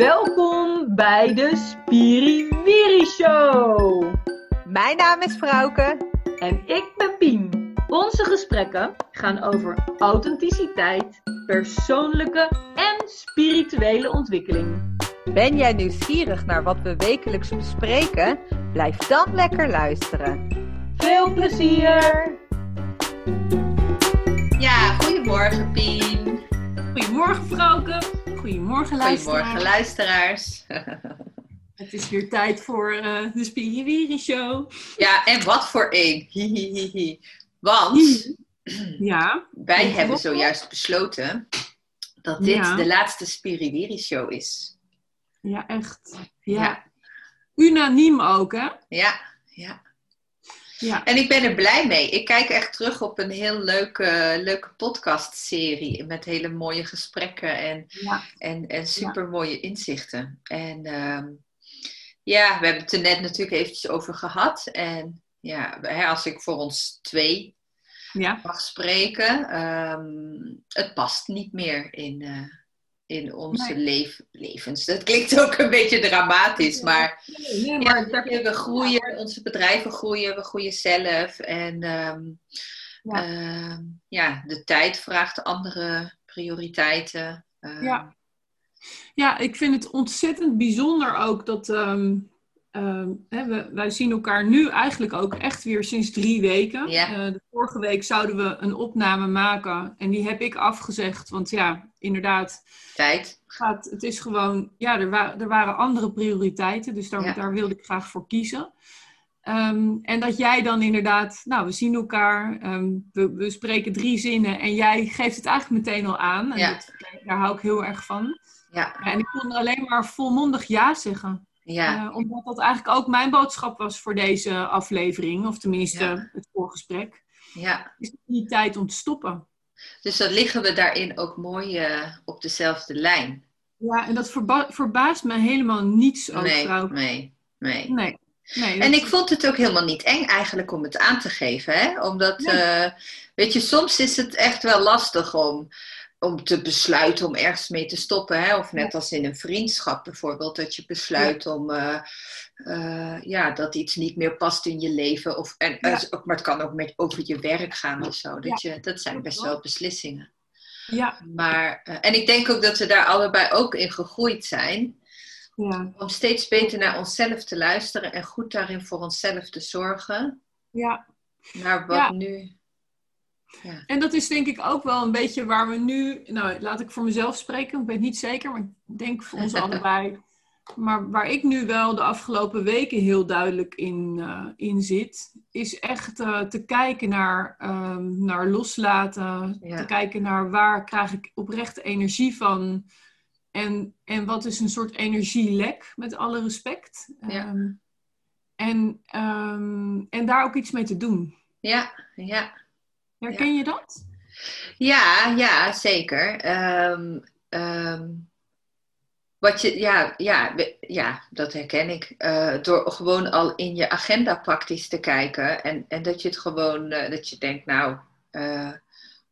Welkom bij de Spiriwiri Show. Mijn naam is Frauke. En ik ben Pien. Onze gesprekken gaan over authenticiteit, persoonlijke en spirituele ontwikkeling. Ben jij nieuwsgierig naar wat we wekelijks bespreken? Blijf dan lekker luisteren. Veel plezier! Ja, goedemorgen Pien. Goedemorgen Frauke. Goedemorgen luisteraars. Goedemorgen luisteraars. Het is weer tijd voor uh, de Spiriwiri Show. Ja, en wat voor een. Hihihihi. Want ja, wij hebben zojuist besloten dat dit Ja. de laatste Spiriwiri Show is. ja echt. Ja. Ja. Unaniem ook, hè? Ja, ja. Ja. En ik ben er blij mee. Ik kijk echt terug op een heel leuke, leuke podcastserie met hele mooie gesprekken en, Ja. en, en super mooie inzichten. En ehm, ja, we hebben het er net natuurlijk eventjes over gehad. En ja, als ik voor ons twee Ja. mag spreken, ehm, het past niet meer in, eh, in onze levens. Dat klinkt ook een beetje dramatisch, maar Nee, maar we groeien, onze bedrijven groeien, we groeien zelf. En ehm, Ja. ehm, ja, de tijd vraagt andere prioriteiten. Ehm, Ja. Ja, ik vind het ontzettend bijzonder ook dat ehm, hè, we, wij zien elkaar nu eigenlijk ook echt weer sinds drie weken. Ja. Eh, de vorige week zouden we een opname maken en die heb ik afgezegd. Want ja, inderdaad, Tijd. gaat, het is gewoon, ja, er, wa- er waren andere prioriteiten, dus daar, Ja. daar wilde ik graag voor kiezen. Ehm, en dat jij dan inderdaad, nou, we zien elkaar, ehm, we, we spreken drie zinnen en jij geeft het eigenlijk meteen al aan. En Ja. dat, daar hou ik heel erg van. Ja, en ik kon alleen maar volmondig ja zeggen. Ja, Eh, omdat dat eigenlijk ook mijn boodschap was voor deze aflevering, of tenminste Ja. het voorgesprek. ja. Is het niet tijd om te stoppen? Dus dan liggen we daarin ook mooi eh, op dezelfde lijn. Ja, en dat verba- verbaast me helemaal niets ook, nee, vrouw. nee, nee. Nee. nee En ik vond het ook helemaal niet eng eigenlijk om het aan te geven. Hè? Omdat, Nee. eh, weet je, soms is het echt wel lastig om, om te besluiten om ergens mee te stoppen. Hè? Of net als in een vriendschap bijvoorbeeld, dat je besluit om, eh, eh, ja, dat iets niet meer past in je leven. Of, en, Ja. maar het kan ook met, over je werk gaan of zo. Dat, je, dat zijn best wel. beslissingen. Ja, Maar, eh, en ik denk ook dat we daar allebei ook in gegroeid zijn. ja, Om steeds beter naar onszelf te luisteren en goed daarin voor onszelf te zorgen. ja. Naar wat Ja. nu. En dat is denk ik ook wel een beetje waar we nu, nou laat ik voor mezelf spreken, ik weet niet zeker, maar ik denk voor ons allebei. Maar waar ik nu wel de afgelopen weken heel duidelijk in, eh, in zit, is echt eh, te kijken naar, ehm, naar loslaten. Ja. Te kijken naar waar krijg ik oprechte energie van. En, en wat is een soort energielek, met alle respect. Ja. Ehm, en, ehm, en daar ook iets mee te doen. Ja, ja. Herken je dat? Ja, ja, zeker. Ehm, ehm, wat je, ja, ja, ja, dat herken ik. Eh, door gewoon al in je agenda praktisch te kijken. En, en dat je het gewoon, eh, dat je denkt, nou, eh,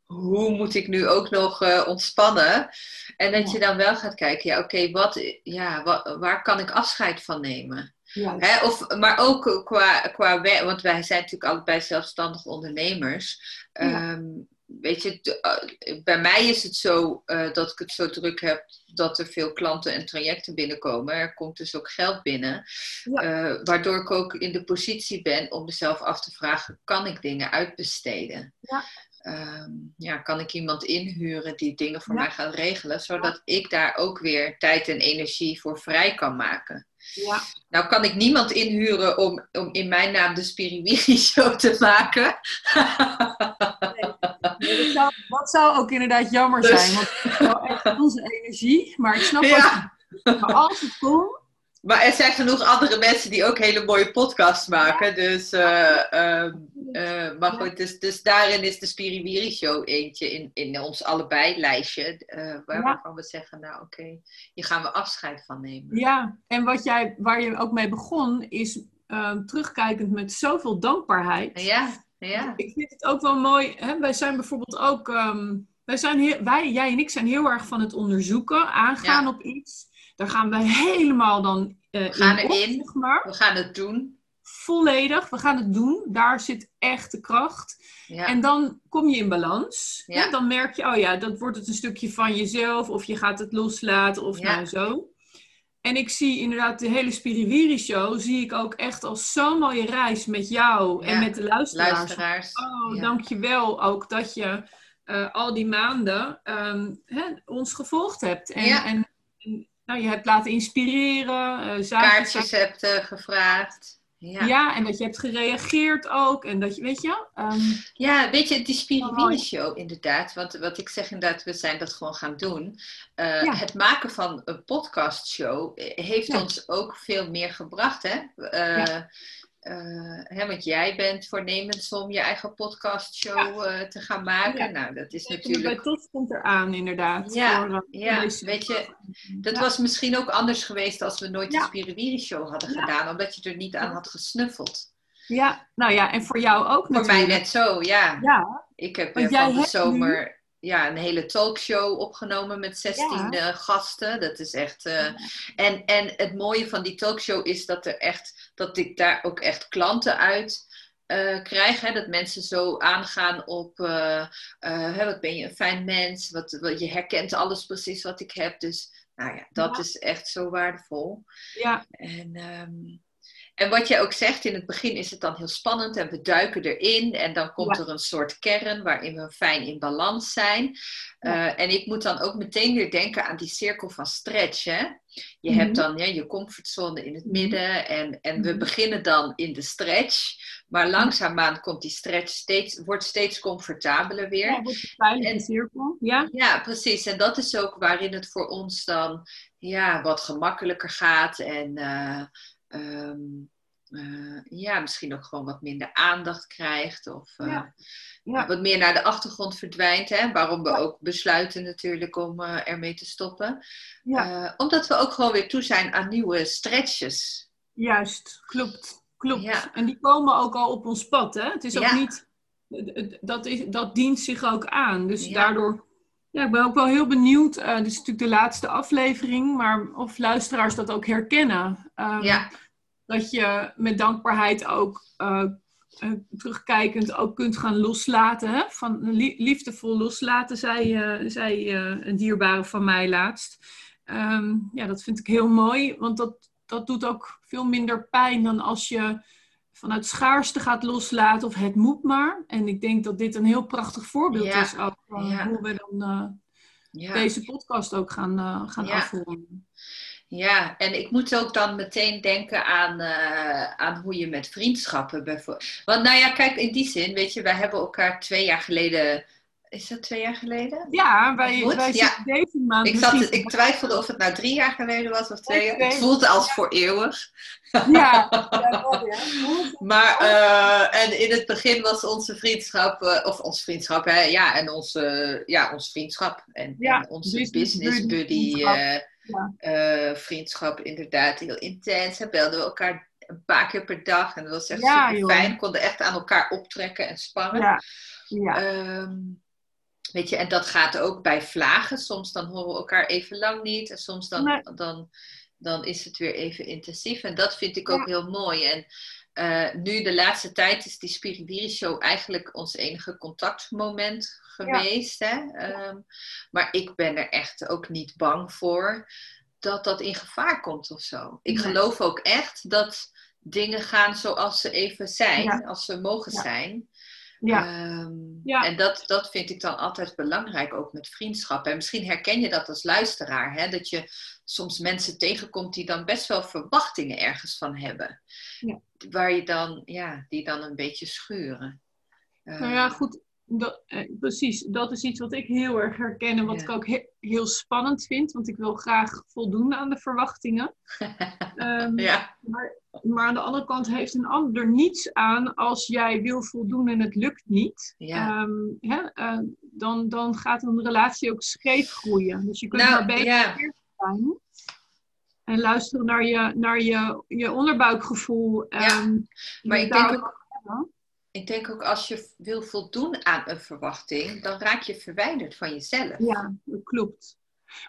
hoe moet ik nu ook nog ontspannen? En dat Ja. je dan wel gaat kijken, ja, oké, wat, ja, wa- waar kan ik afscheid van nemen? Ja. Hè, of, maar ook qua, qua werk, want wij zijn natuurlijk allebei zelfstandig ondernemers. Ja. Ehm, weet je, eh, bij mij is het zo eh, dat ik het zo druk heb dat er veel klanten en trajecten binnenkomen. Er komt dus ook geld binnen. Ja. Eh, waardoor ik ook in de positie ben om mezelf af te vragen, kan ik dingen uitbesteden? Ja. Ehm, ja, kan ik iemand inhuren die dingen voor Ja. mij gaat regelen, zodat ik daar ook weer tijd en energie voor vrij kan maken? Ja. Nou kan ik niemand inhuren om, om in mijn naam de Spiriwiri show te maken. Nee, dat, zou, dat zou ook inderdaad jammer Dus- zijn, want het is wel echt onze energie. Maar ik snap Ja. wat Maar als het kon, Maar er zijn genoeg andere mensen die ook hele mooie podcasts maken. Dus, eh, ehm, eh, maar goed, dus, dus daarin is de Spiriwiri show eentje in, in ons allebei lijstje. eh, waar. Waarvan we zeggen, nou oké, hier gaan we afscheid van nemen. ja. En wat jij, waar je ook mee begon, is ehm, terugkijkend met zoveel dankbaarheid. Ja, ja. Ik vind het ook wel mooi. Hè? Wij zijn bijvoorbeeld ook. ehm, wij, zijn heel, wij, jij en ik, zijn heel erg van het onderzoeken, aangaan Ja. op iets. Daar gaan we helemaal dan uh, we gaan in, erin. zeg maar. We gaan het doen. Volledig, we gaan het doen. Daar zit echt de kracht. Ja. En dan kom je in balans. Ja. Hè? Dan merk je, oh ja, dat wordt het een stukje van jezelf. Of je gaat het loslaten of Ja. nou zo. En ik zie inderdaad de hele Spiriwiri show, zie ik ook echt als zo'n mooie reis met jou en Ja. met de luisteraars. Luisteraars. Oh, Ja. dankjewel ook dat je eh, al die maanden ehm, hè, ons gevolgd hebt. En, Ja. en, nou, je hebt laten inspireren. zaken- Kaartjes hebt gevraagd. Ja. Ja. en dat je hebt gereageerd ook. En dat je, weet je, ehm, Ja, weet je, die mooi. show inderdaad. Want wat ik zeg inderdaad, we zijn dat gewoon gaan doen. Eh, Ja. Het maken van een podcastshow eh, heeft Ja. ons ook veel meer gebracht. Hè? Eh, eh, hè, want jij bent voornemens om je eigen podcastshow eh, te gaan maken. Ja. Nou, dat is natuurlijk... TOS komt eraan inderdaad. Ja, voor, Ja, weet je, dat Ja. was misschien ook anders geweest als we nooit Ja. de Spiriwiri show hadden Ja. gedaan. Omdat je er niet aan had gesnuffeld. Ja, nou ja, en voor jou ook Voor mij natuurlijk. net zo, ja. Ja, Ik heb Want eh, van de zomer ja, een hele talkshow opgenomen met 16 Ja. eh, gasten. Dat is echt. en, en het mooie van die talkshow is dat er echt dat ik daar ook echt klanten uit. eh krijg, hè, dat mensen zo aangaan op eh, eh, wat ben je een fijn mens, wat, wat, je herkent alles precies wat ik heb. Dus nou ja, dat Ja. is echt zo waardevol. ja, En, ehm, en wat jij ook zegt, in het begin is het dan heel spannend en we duiken erin en dan komt Ja. er een soort kern waarin we fijn in balans zijn. Eh, en ik moet dan ook meteen weer denken aan die cirkel van stretch. Hè? Je Mhm. hebt dan ja, je comfortzone in het Mhm. midden en, en we Mhm. beginnen dan in de stretch. Maar langzaamaan komt die stretch steeds, wordt steeds comfortabeler weer. ja wordt cirkel. Ja, Ja, precies. En dat is ook waarin het voor ons dan ja, wat gemakkelijker gaat. En eh, ehm, eh, ja, misschien ook gewoon wat minder aandacht krijgt. Of eh, Ja. Ja. wat meer naar de achtergrond verdwijnt. Hè? Waarom we Ja. ook besluiten natuurlijk om eh, ermee te stoppen. omdat we ook gewoon weer toe zijn aan nieuwe stretches. juist. Klopt. Klopt. En die komen ook al op ons pad. Hè? Het is ook niet... Dat, is, dat dient zich ook aan. Dus daardoor... Ja, ik ben ook wel heel benieuwd. eh dit is natuurlijk de laatste aflevering. Maar of luisteraars dat ook herkennen. Ehm, Ja. Dat je met dankbaarheid ook... eh, eh, terugkijkend ook kunt gaan loslaten. Hè? Van li- liefdevol loslaten, zei, zei een dierbare van mij laatst. Ehm, ja, dat vind ik heel mooi, want dat, dat doet ook veel minder pijn dan als je vanuit schaarste gaat loslaten of het moet maar. En ik denk dat dit een heel prachtig voorbeeld Ja, is ook van ja. hoe we dan eh, Ja. deze podcast ook gaan, eh, gaan Ja. afronden. Ja, en ik moet ook dan meteen denken aan, eh, aan hoe je met vriendschappen bijvoorbeeld. Want nou ja, kijk, in die zin, weet je, wij hebben elkaar twee jaar geleden. Is dat twee jaar geleden? Ja, wij, Goed, wij ja. zitten deze maand Ik, zat, ik twijfelde of het nou drie jaar geleden was of twee jaar. Het voelt als voor eeuwig. Ja, ja. Maar eh, en in het begin was onze vriendschap, eh, of ons vriendschap, hè, ja, en onze, ja, ons vriendschap. En, Ja, en onze business business buddy vriendschap. eh, vriendschap, inderdaad, heel intens. Hè, belden we elkaar een paar keer per dag en dat was echt Ja, super fijn. We konden echt aan elkaar optrekken en sparren. Ja, ja. Ehm, weet je, en dat gaat ook bij vlagen. Soms dan horen we elkaar even lang niet. En soms dan, dan, dan is het weer even intensief. En dat vind ik ook Ja. heel mooi. En eh, nu de laatste tijd is die Spiriwiri Show eigenlijk ons enige contactmoment geweest. Hè? Ehm, maar ik ben er echt ook niet bang voor dat dat in gevaar komt of zo. Ik Nee. geloof ook echt dat dingen gaan zoals ze even zijn. Ja. Als ze mogen zijn. Ja. Ehm, Ja. En dat, dat vind ik dan altijd belangrijk, ook met vriendschap. En misschien herken je dat als luisteraar, hè? dat je soms mensen tegenkomt die dan best wel verwachtingen ergens van hebben. Ja. Waar je dan, ja, die dan een beetje schuren. Nou ja, Ehm, goed. Dat, eh, precies, dat is iets wat ik heel erg herken en wat Ja. ik ook he- heel spannend vind, want ik wil graag voldoen aan de verwachtingen. Ehm, ja, maar, maar aan de andere kant heeft een ander er niets aan als jij wil voldoen en het lukt niet. ja. Ehm, hè, eh, dan, dan gaat een relatie ook scheef groeien. Dus je kunt Nou, maar beter ja. zijn. En luisteren naar je, naar je, je onderbuikgevoel. Ja, ehm, maar ik daar denk ook, ik denk ook als je wil voldoen aan een verwachting, dan raak je verwijderd van jezelf. Ja, dat klopt.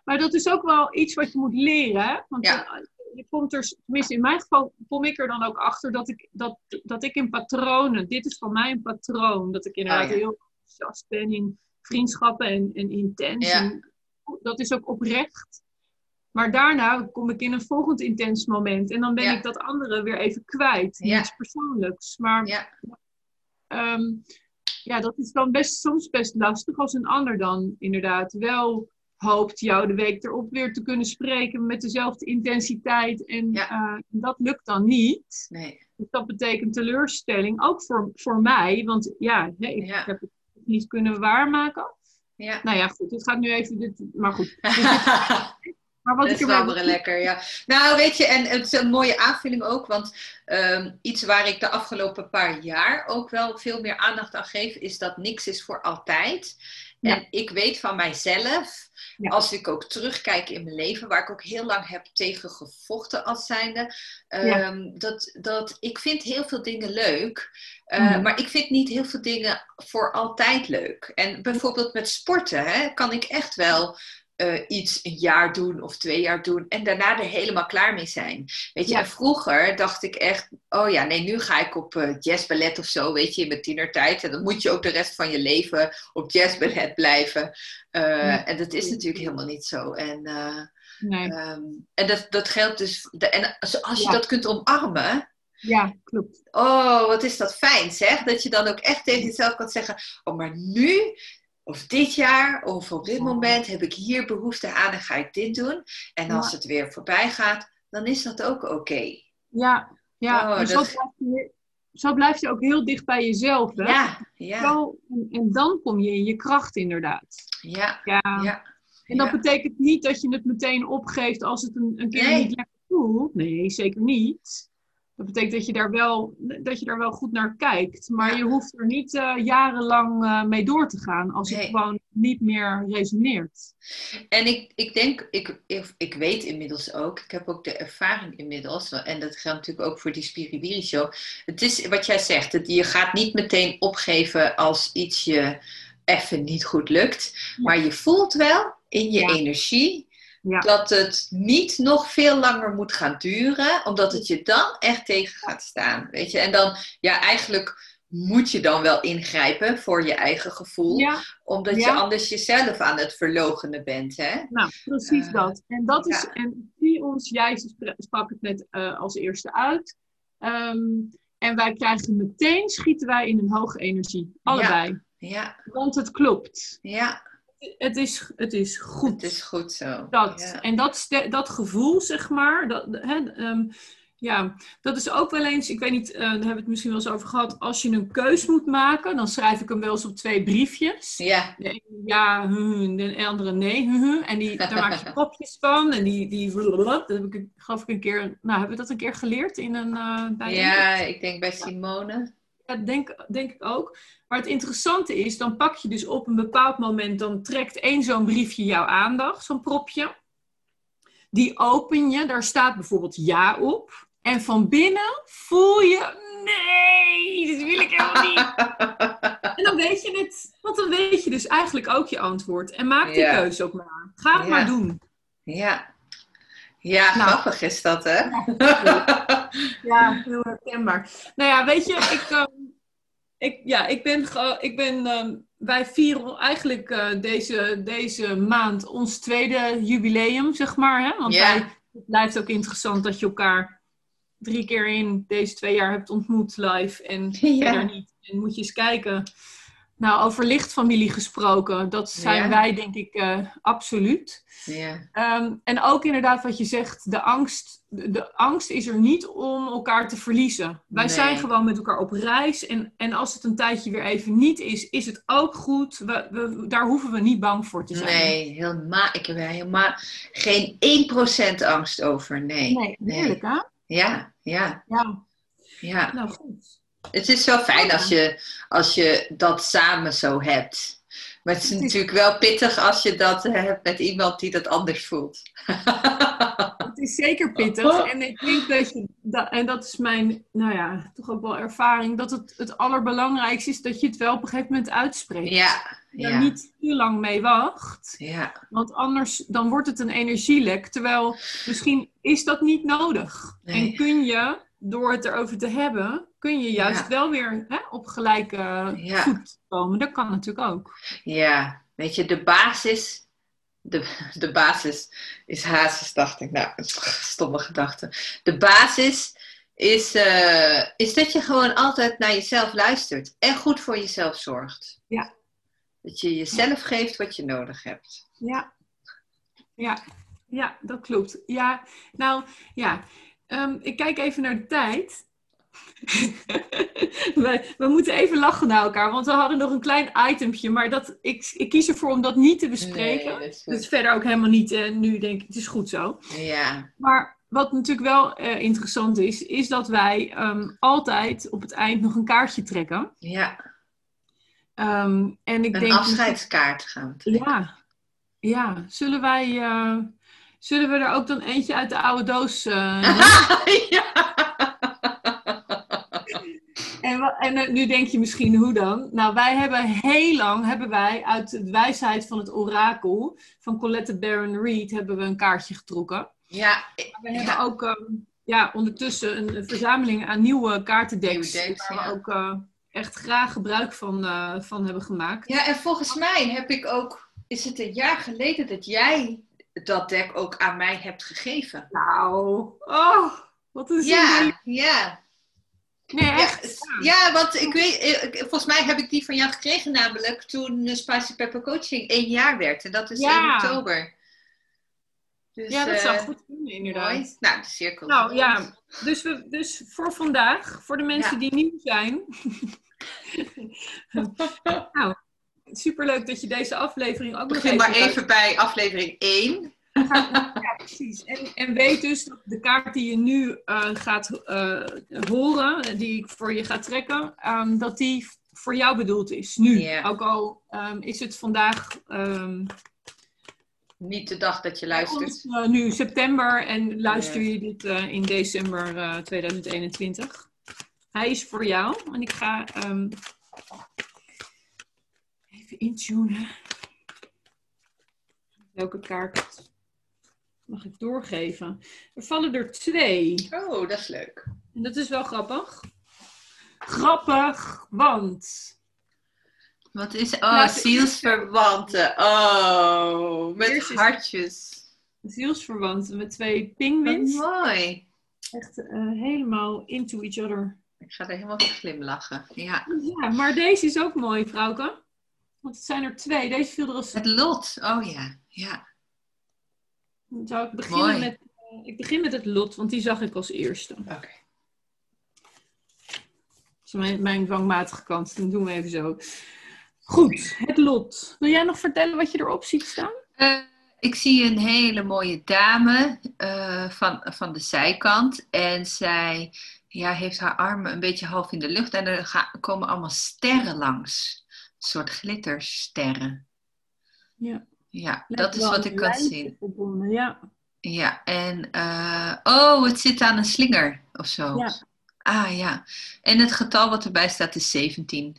Maar dat is ook wel iets wat je moet leren. Hè? Want ja. je komt er, tenminste in mijn geval, kom ik er dan ook achter dat ik, dat, dat ik in patronen, dit is van mij een patroon, dat ik inderdaad oh, heel enthousiast ben in vriendschappen en, en intens. dat is ook oprecht. Maar daarna kom ik in een volgend intens moment. En dan ben ik dat andere weer even kwijt. Niets persoonlijks. Maar ja. Ehm, ja, dat is dan best, soms best lastig als een ander dan inderdaad wel hoopt jou de week erop weer te kunnen spreken met dezelfde intensiteit. En uh, dat lukt dan niet. Nee. Dus dat betekent teleurstelling, ook voor, voor mij. Want ja, nee, ik heb het niet kunnen waarmaken. Ja. Nou ja, goed, het gaat nu even. Dit, maar goed. Maar wat wel lekker, ja. Nou, weet je, en het is een mooie aanvulling ook, want ehm, iets waar ik de afgelopen paar jaar ook wel veel meer aandacht aan geef, is dat niks is voor altijd. En ik weet van mijzelf, als ik ook terugkijk in mijn leven, waar ik ook heel lang heb tegen gevochten als zijnde, um, dat, dat ik vind heel veel dingen leuk, uh, maar ik vind niet heel veel dingen voor altijd leuk. En bijvoorbeeld met sporten hè, kan ik echt wel uh, iets een jaar doen of twee jaar doen en daarna er helemaal klaar mee zijn. Weet je, en vroeger dacht ik echt, oh ja, nee, nu ga ik op uh, jazzballet of zo, weet je, in mijn tienertijd. En dan moet je ook de rest van je leven op jazzballet blijven. Uh, En dat is natuurlijk helemaal niet zo. En, nee. um, en dat, dat geldt dus, de, en als je dat kunt omarmen, ja, klopt. Oh, wat is dat fijn, zeg. Dat je dan ook echt tegen jezelf kan zeggen: Oh, maar nu of dit jaar of op dit moment heb ik hier behoefte aan en ga ik dit doen. En als het weer voorbij gaat, dan is dat ook oké. Ja, ja. Oh, zo, blijf je, zo, blijf je, ook heel dicht bij jezelf. Hè? Ja, ja. Zo, en, en, dan kom je in je kracht inderdaad. Ja, ja. ja. En dat betekent niet dat je het meteen opgeeft als het een, een keer niet lekker voelt. Nee, zeker niet. Dat betekent dat je daar wel, dat je daar wel goed naar kijkt. Maar je hoeft er niet uh, jarenlang uh, mee door te gaan als het gewoon niet meer resoneert. En ik, ik denk, ik, ik, ik, weet inmiddels ook, ik heb ook de ervaring inmiddels, en dat geldt natuurlijk ook voor die Spiribiri Show. Het is wat jij zegt, je gaat niet meteen opgeven als iets je even niet goed lukt. Maar je voelt wel in je energie dat het niet nog veel langer moet gaan duren, omdat het je dan echt tegen gaat staan. Weet je? En dan, ja, eigenlijk moet je dan wel ingrijpen voor je eigen gevoel, omdat je anders jezelf aan het verlogenen bent. Hè? Nou, precies uh, dat. En dat is, en die ons, jij sprak het net uh, als eerste uit. Um, en wij krijgen meteen, schieten wij in een hoge energie. Allebei. Ja. Want het klopt. Ja het is, het is goed. Het is goed zo. Dat. En dat, dat gevoel, zeg maar, dat, hè, um, ja, dat is ook wel eens, ik weet niet, uh, daar hebben we het misschien wel eens over gehad. Als je een keus moet maken, dan schrijf ik hem wel eens op twee briefjes. Ja. De ene ja, de andere nee. En die, daar maak je kopjes van. En die, die dat heb ik geloof ik een keer, nou, hebben we dat een keer geleerd in een... Uh, bij ja, ik denk bij Simone. Ja, denk, denk ik ook. Maar het interessante is, dan pak je dus op een bepaald moment, dan trekt één zo'n briefje jouw aandacht, zo'n propje. Die open je, daar staat bijvoorbeeld ja op. En van binnen voel je, nee, dit wil ik helemaal niet. en dan weet je het, want dan weet je dus eigenlijk ook je antwoord. En maak die keuze ook maar. Ga het maar doen. Ja, ja, nou, grappig is dat, hè? Ja, heel herkenbaar. Nou ja, weet je, ik, ehm, ik, ja, ik ben, ik ben ehm, wij vieren eigenlijk uh, deze, deze maand ons tweede jubileum, zeg maar. Hè? Want wij, het blijft ook interessant dat je elkaar drie keer in deze twee jaar hebt ontmoet live en verder niet. En moet je eens kijken nou, over lichtfamilie gesproken, dat zijn wij denk ik uh, absoluut. Ja. Ehm, en ook inderdaad wat je zegt, de angst, de, angst is er niet om elkaar te verliezen. Wij zijn gewoon met elkaar op reis en, en als het een tijdje weer even niet is, is het ook goed. We, we, daar hoeven we niet bang voor te zijn. Nee, helemaal, ik heb er helemaal geen 1% angst over, nee. Nee, heerlijk hè? Ja, ja. Ja. ja. Nou goed. Het is wel fijn als je, als je dat samen zo hebt. Maar het is natuurlijk wel pittig als je dat hebt met iemand die dat anders voelt. Het is zeker pittig. En ik denk dat je, en dat is mijn, nou ja, toch ook wel ervaring, dat het het allerbelangrijkste is dat je het wel op een gegeven moment uitspreekt. Ja. Daar ja. niet te lang mee wacht. Ja. Want anders dan wordt het een energielek. Terwijl misschien is dat niet nodig. En kun je, door het erover te hebben, kun je juist wel weer hè, op gelijke voet komen. Dat kan natuurlijk ook. Ja, weet je, de basis de, de basis is hazes, dacht ik. Nou, stomme gedachte. De basis is, uh, is dat je gewoon altijd naar jezelf luistert en goed voor jezelf zorgt. Ja. Dat je jezelf geeft wat je nodig hebt. Ja, ja, ja dat klopt. Ja, nou ja, um, ik kijk even naar de tijd. we, we, moeten even lachen naar elkaar, want we hadden nog een klein itempje, maar dat, ik, ik kies ervoor om dat niet te bespreken. Nee, dat is verder ook helemaal niet, uh, nu denk ik, het is goed zo. Ja. Maar wat natuurlijk wel uh, interessant is, is dat wij um, altijd op het eind nog een kaartje trekken. Ja. Um, en ik een denk, afscheidskaart gaan trekken. Ja. Ja, zullen wij... Uh, zullen we er ook dan eentje uit de oude doos... ja! En, en eh, nu denk je misschien, hoe dan? Nou, wij hebben heel lang, hebben wij uit de wijsheid van het orakel van Colette Baron Reed, hebben we een kaartje getrokken. Ja. We hebben ook ehm, ja, ondertussen een, verzameling aan nieuwe kaartendecks. waar we ook uh, echt graag gebruik van, uh, van hebben gemaakt. Ja, en volgens mij heb ik ook, is het een jaar geleden dat jij dat deck ook aan mij hebt gegeven? Nou, oh, wat een zin. Ja, ja. Nee, echt? Ja, want ik weet, volgens mij heb ik die van jou gekregen namelijk toen Spicy Pepper Coaching één jaar werd. En dat is in oktober. Dus, ja, dat zou uh, goed kunnen, inderdaad. Mooi. Nou, de cirkel. Nou ja, dus, we, dus voor vandaag, voor de mensen die nieuw zijn. nou, superleuk dat je deze aflevering ook nog even... maar even bij aflevering 1. Ja, precies. En, en, weet dus dat de kaart die je nu uh, gaat uh, horen, die ik voor je ga trekken, um, dat die voor jou bedoeld is. Nu. Yeah. Ook al um, is het vandaag. Um, Niet de dag dat je luistert. Uh, nu september en luister je dit in december 2021. Hij is voor jou en ik ga even intunen. Welke kaart mag ik doorgeven. Er vallen er twee. Oh, dat is leuk. En dat is wel grappig. Grappig, want... Wat is... Oh, nou, zielsverwanten. Oh, met hartjes. Zielsverwanten met twee pingwins. mooi. Echt uh, helemaal into each other. Ik ga er helemaal van glimlachen. Ja. ja, maar deze is ook mooi, vrouwke. Want het zijn er twee. Deze viel er als... Het lot. Oh ja, ja. Dan zou ik beginnen met, uh, ik begin met het lot, want die zag ik als eerste. Oké. Okay. Dat is mijn, mijn dwangmatige kant. Dan doen we even zo. Goed, het lot. Wil jij nog vertellen wat je erop ziet staan? Uh, ik zie een hele mooie dame uh, van, van de zijkant. En zij ja, heeft haar armen een beetje half in de lucht. En er gaan, komen allemaal sterren langs. Een soort glittersterren. Ja. Ja, dat is wat ik kan zien. Verbonden, ja. Ja, en uh, oh, het zit aan een slinger of zo. Ja. Ah ja. En het getal wat erbij staat is 17.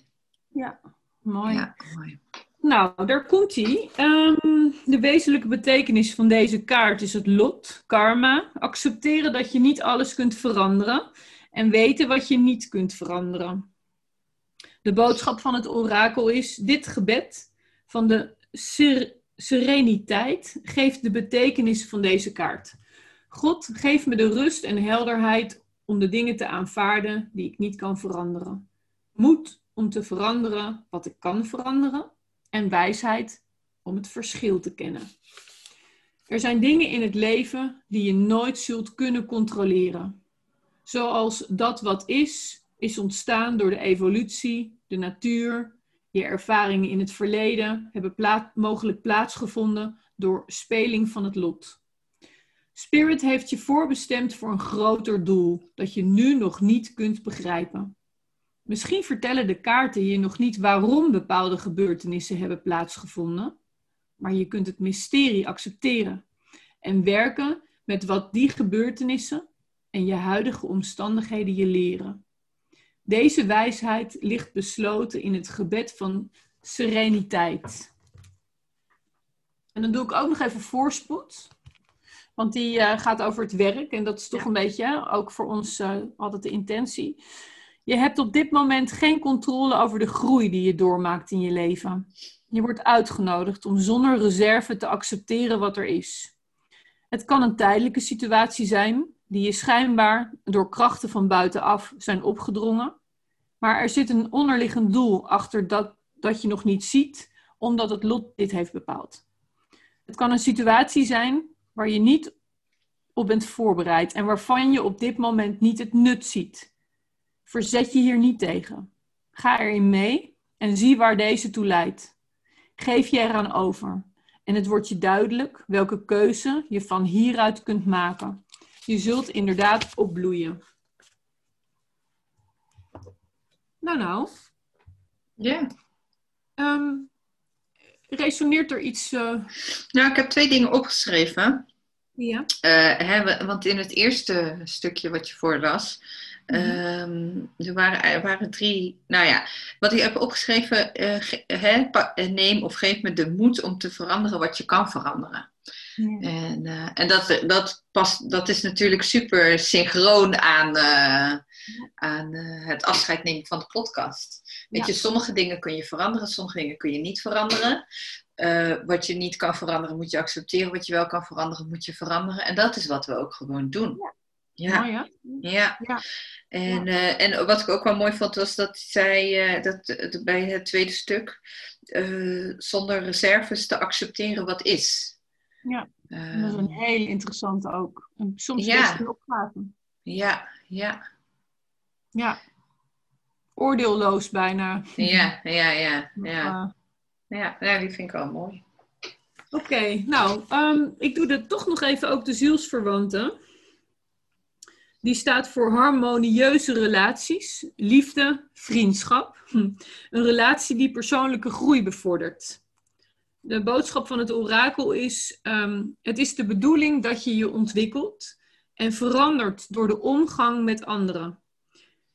Ja, mooi. Ja, mooi. Nou, daar komt hij. Um, de wezenlijke betekenis van deze kaart is het lot, karma. Accepteren dat je niet alles kunt veranderen en weten wat je niet kunt veranderen. De boodschap van het orakel is: dit gebed van de sereniteit geeft de betekenis van deze kaart. God, geef me de rust en helderheid om de dingen te aanvaarden die ik niet kan veranderen. Moed om te veranderen wat ik kan veranderen. En wijsheid om het verschil te kennen. Er zijn dingen in het leven die je nooit zult kunnen controleren. Zoals dat wat is, is ontstaan door de evolutie, de natuur, je ervaringen in het verleden hebben mogelijk plaatsgevonden door speling van het lot. Spirit heeft je voorbestemd voor een groter doel dat je nu nog niet kunt begrijpen. Misschien vertellen de kaarten je nog niet waarom bepaalde gebeurtenissen hebben plaatsgevonden, maar je kunt het mysterie accepteren en werken met wat die gebeurtenissen en je huidige omstandigheden je leren. Deze wijsheid ligt besloten in het gebed van sereniteit. En dan doe ik ook nog even voorspoed. Want die uh, gaat over het werk. En dat is toch een beetje ook voor ons uh, altijd de intentie. Je hebt op dit moment geen controle over de groei die je doormaakt in je leven. Je wordt uitgenodigd om zonder reserve te accepteren wat er is. Het kan een tijdelijke situatie zijn, die je schijnbaar door krachten van buitenaf zijn opgedrongen. Maar er zit een onderliggend doel achter dat, dat je nog niet ziet, omdat het lot dit heeft bepaald. Het kan een situatie zijn waar je niet op bent voorbereid en waarvan je op dit moment niet het nut ziet. Verzet je hier niet tegen. Ga erin mee en zie waar deze toe leidt. Geef je eraan over en het wordt je duidelijk welke keuze je van hieruit kunt maken. Je zult inderdaad opbloeien. Nou, nou. Ja. Ehm, resoneert er iets? Uh... Nou, ik heb twee dingen opgeschreven. Ja. Uh, hè, want in het eerste stukje wat je voorlas, Um, er, waren, er waren drie. Nou ja, wat ik heb opgeschreven: uh, neem of geef me de moed om te veranderen wat je kan veranderen. Ja. En, uh, en dat, dat, past, dat is natuurlijk super synchroon aan, uh, aan het afscheid nemen van de podcast. Weet je, sommige dingen kun je veranderen, sommige dingen kun je niet veranderen. wat je niet kan veranderen, moet je accepteren. Wat je wel kan veranderen, moet je veranderen. En dat is wat we ook gewoon doen. Ja. Ja. ja. ja. En, uh, en wat ik ook wel mooi vond, was dat zij uh, dat, uh, bij het tweede stuk zonder reserves te accepteren wat is. Ja, dat is een hele interessante ook. En soms ja. best een opgave. Ja, ja. Ja. Oordeelloos bijna. Ja, ja, ja. Ja, ja. ja die vind ik wel mooi. Oké, okay, nou, um, ik doe er toch nog even ook de zielsverwanten. Die staat voor harmonieuze relaties, liefde, vriendschap. Hm. Een relatie die persoonlijke groei bevordert. De boodschap van het orakel is: um, het is de bedoeling dat je je ontwikkelt en verandert door de omgang met anderen.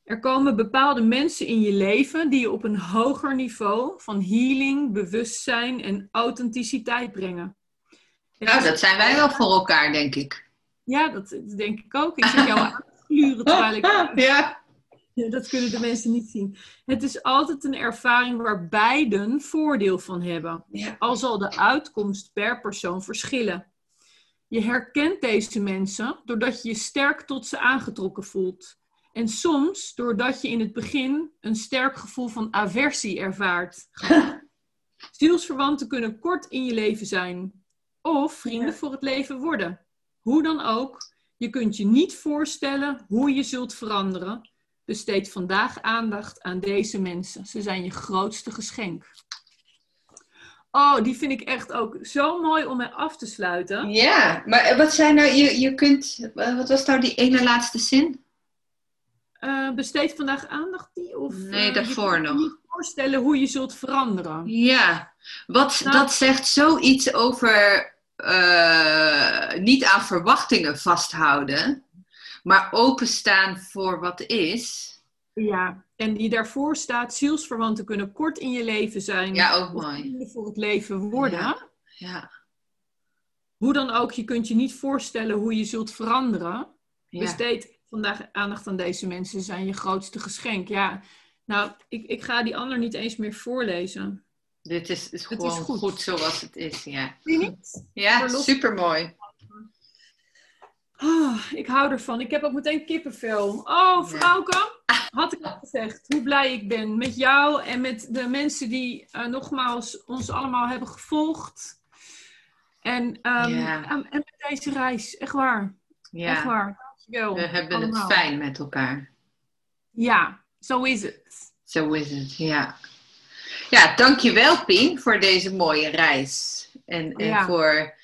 Er komen bepaalde mensen in je leven die je op een hoger niveau van healing, bewustzijn en authenticiteit brengen. Nou, dat zijn wij wel voor elkaar, denk ik. Ja, dat denk ik ook. Ik zit jou aan te gluren terwijl ik... Ja. Dat kunnen de mensen niet zien. Het is altijd een ervaring waar beiden voordeel van hebben. Ja. Al zal de uitkomst per persoon verschillen. Je herkent deze mensen doordat je je sterk tot ze aangetrokken voelt. En soms doordat je in het begin een sterk gevoel van aversie ervaart. Zielsverwanten kunnen kort in je leven zijn. Of vrienden voor het leven worden. Hoe dan ook, je kunt je niet voorstellen hoe je zult veranderen. Besteed vandaag aandacht aan deze mensen. Ze zijn je grootste geschenk. Oh, die vind ik echt ook zo mooi om mee af te sluiten. Ja, maar wat zijn nou, je, je kunt, wat was nou die ene laatste zin? Uh, besteed vandaag aandacht die? Of, nee, uh, daarvoor je nog. Je niet voorstellen hoe je zult veranderen. Ja, wat, nou, dat zegt zoiets over uh, niet aan verwachtingen vasthouden, maar openstaan voor wat is. Ja, en die daarvoor staat, zielsverwanten kunnen kort in je leven zijn. Ja, ook mooi. Voor het leven worden. Ja. ja. Hoe dan ook, je kunt je niet voorstellen hoe je zult veranderen. Ja. Besteed vandaag aandacht aan deze mensen, zijn je grootste geschenk. Ja, nou, ik, ik ga die ander niet eens meer voorlezen. Dit is, is gewoon is goed. goed. zoals het is, ja. Niet? Ja, supermooi. Oh, ik hou ervan. Ik heb ook meteen kippenvel. Oh, vrouwke, had ik al gezegd hoe blij ik ben met jou en met de mensen die uh, nogmaals ons allemaal hebben gevolgd. En, um, ja. en, en, met deze reis, echt waar. Ja. Echt waar. Dankjewel. We hebben allemaal. het fijn met elkaar. Ja, zo is het. Zo is het, ja. Ja, dankjewel Pien voor deze mooie reis. En, en Ja. voor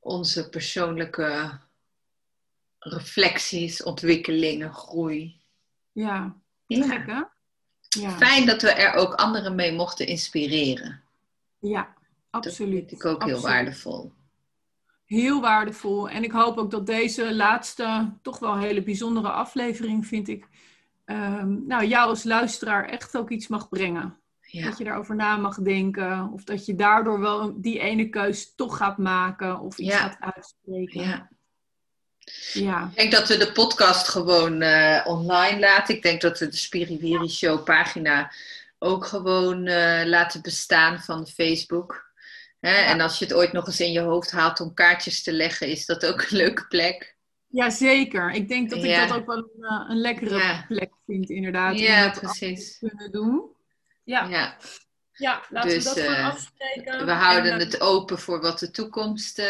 onze persoonlijke reflecties, ontwikkelingen, groei. Ja, Ja. gek hè? Ja, Fijn dat we er ook anderen mee mochten inspireren. ja Dat absoluut. vind ik ook heel waardevol. Heel waardevol. En ik hoop ook dat deze laatste, toch wel hele bijzondere aflevering, vind ik, um, nou, jou als luisteraar echt ook iets mag brengen. Dat je daarover na mag denken. Of dat je daardoor wel die ene keus toch gaat maken. Of iets gaat uitspreken. Ja. Ja. Ik denk dat we de podcast gewoon uh, online laten. Ik denk dat we de Spiriwiri Show pagina ook gewoon uh, laten bestaan van Facebook. Hè? En als je het ooit nog eens in je hoofd haalt om kaartjes te leggen, is dat ook een leuke plek. Ja, zeker. Ik denk dat ik dat ook wel een, eh, een lekkere plek vind, inderdaad. Ja, om precies. kunnen doen. Ja. ja. Ja, laten dus, we dat gewoon afspreken. We houden het open voor wat de toekomst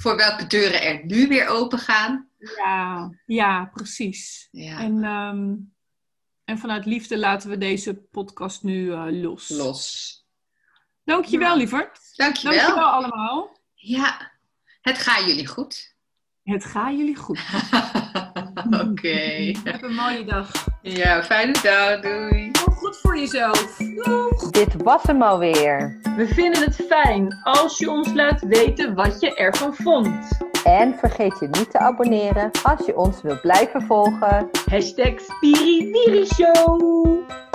voor welke deuren er nu weer open gaan. Ja, ja precies. Ja. En, ehm, en vanuit liefde laten we deze podcast nu uh, los. Los. Dankjewel, ja. lieverd. Dankjewel. Dankjewel allemaal. Ja, het gaat jullie goed. Het gaat jullie goed. Oké. Heb een mooie dag. Ja, fijne dag. Doei. goed voor jezelf. Doeg. Dit was hem alweer. We vinden het fijn als je ons laat weten wat je ervan vond. En vergeet je niet te abonneren als je ons wilt blijven volgen. Hashtag Show.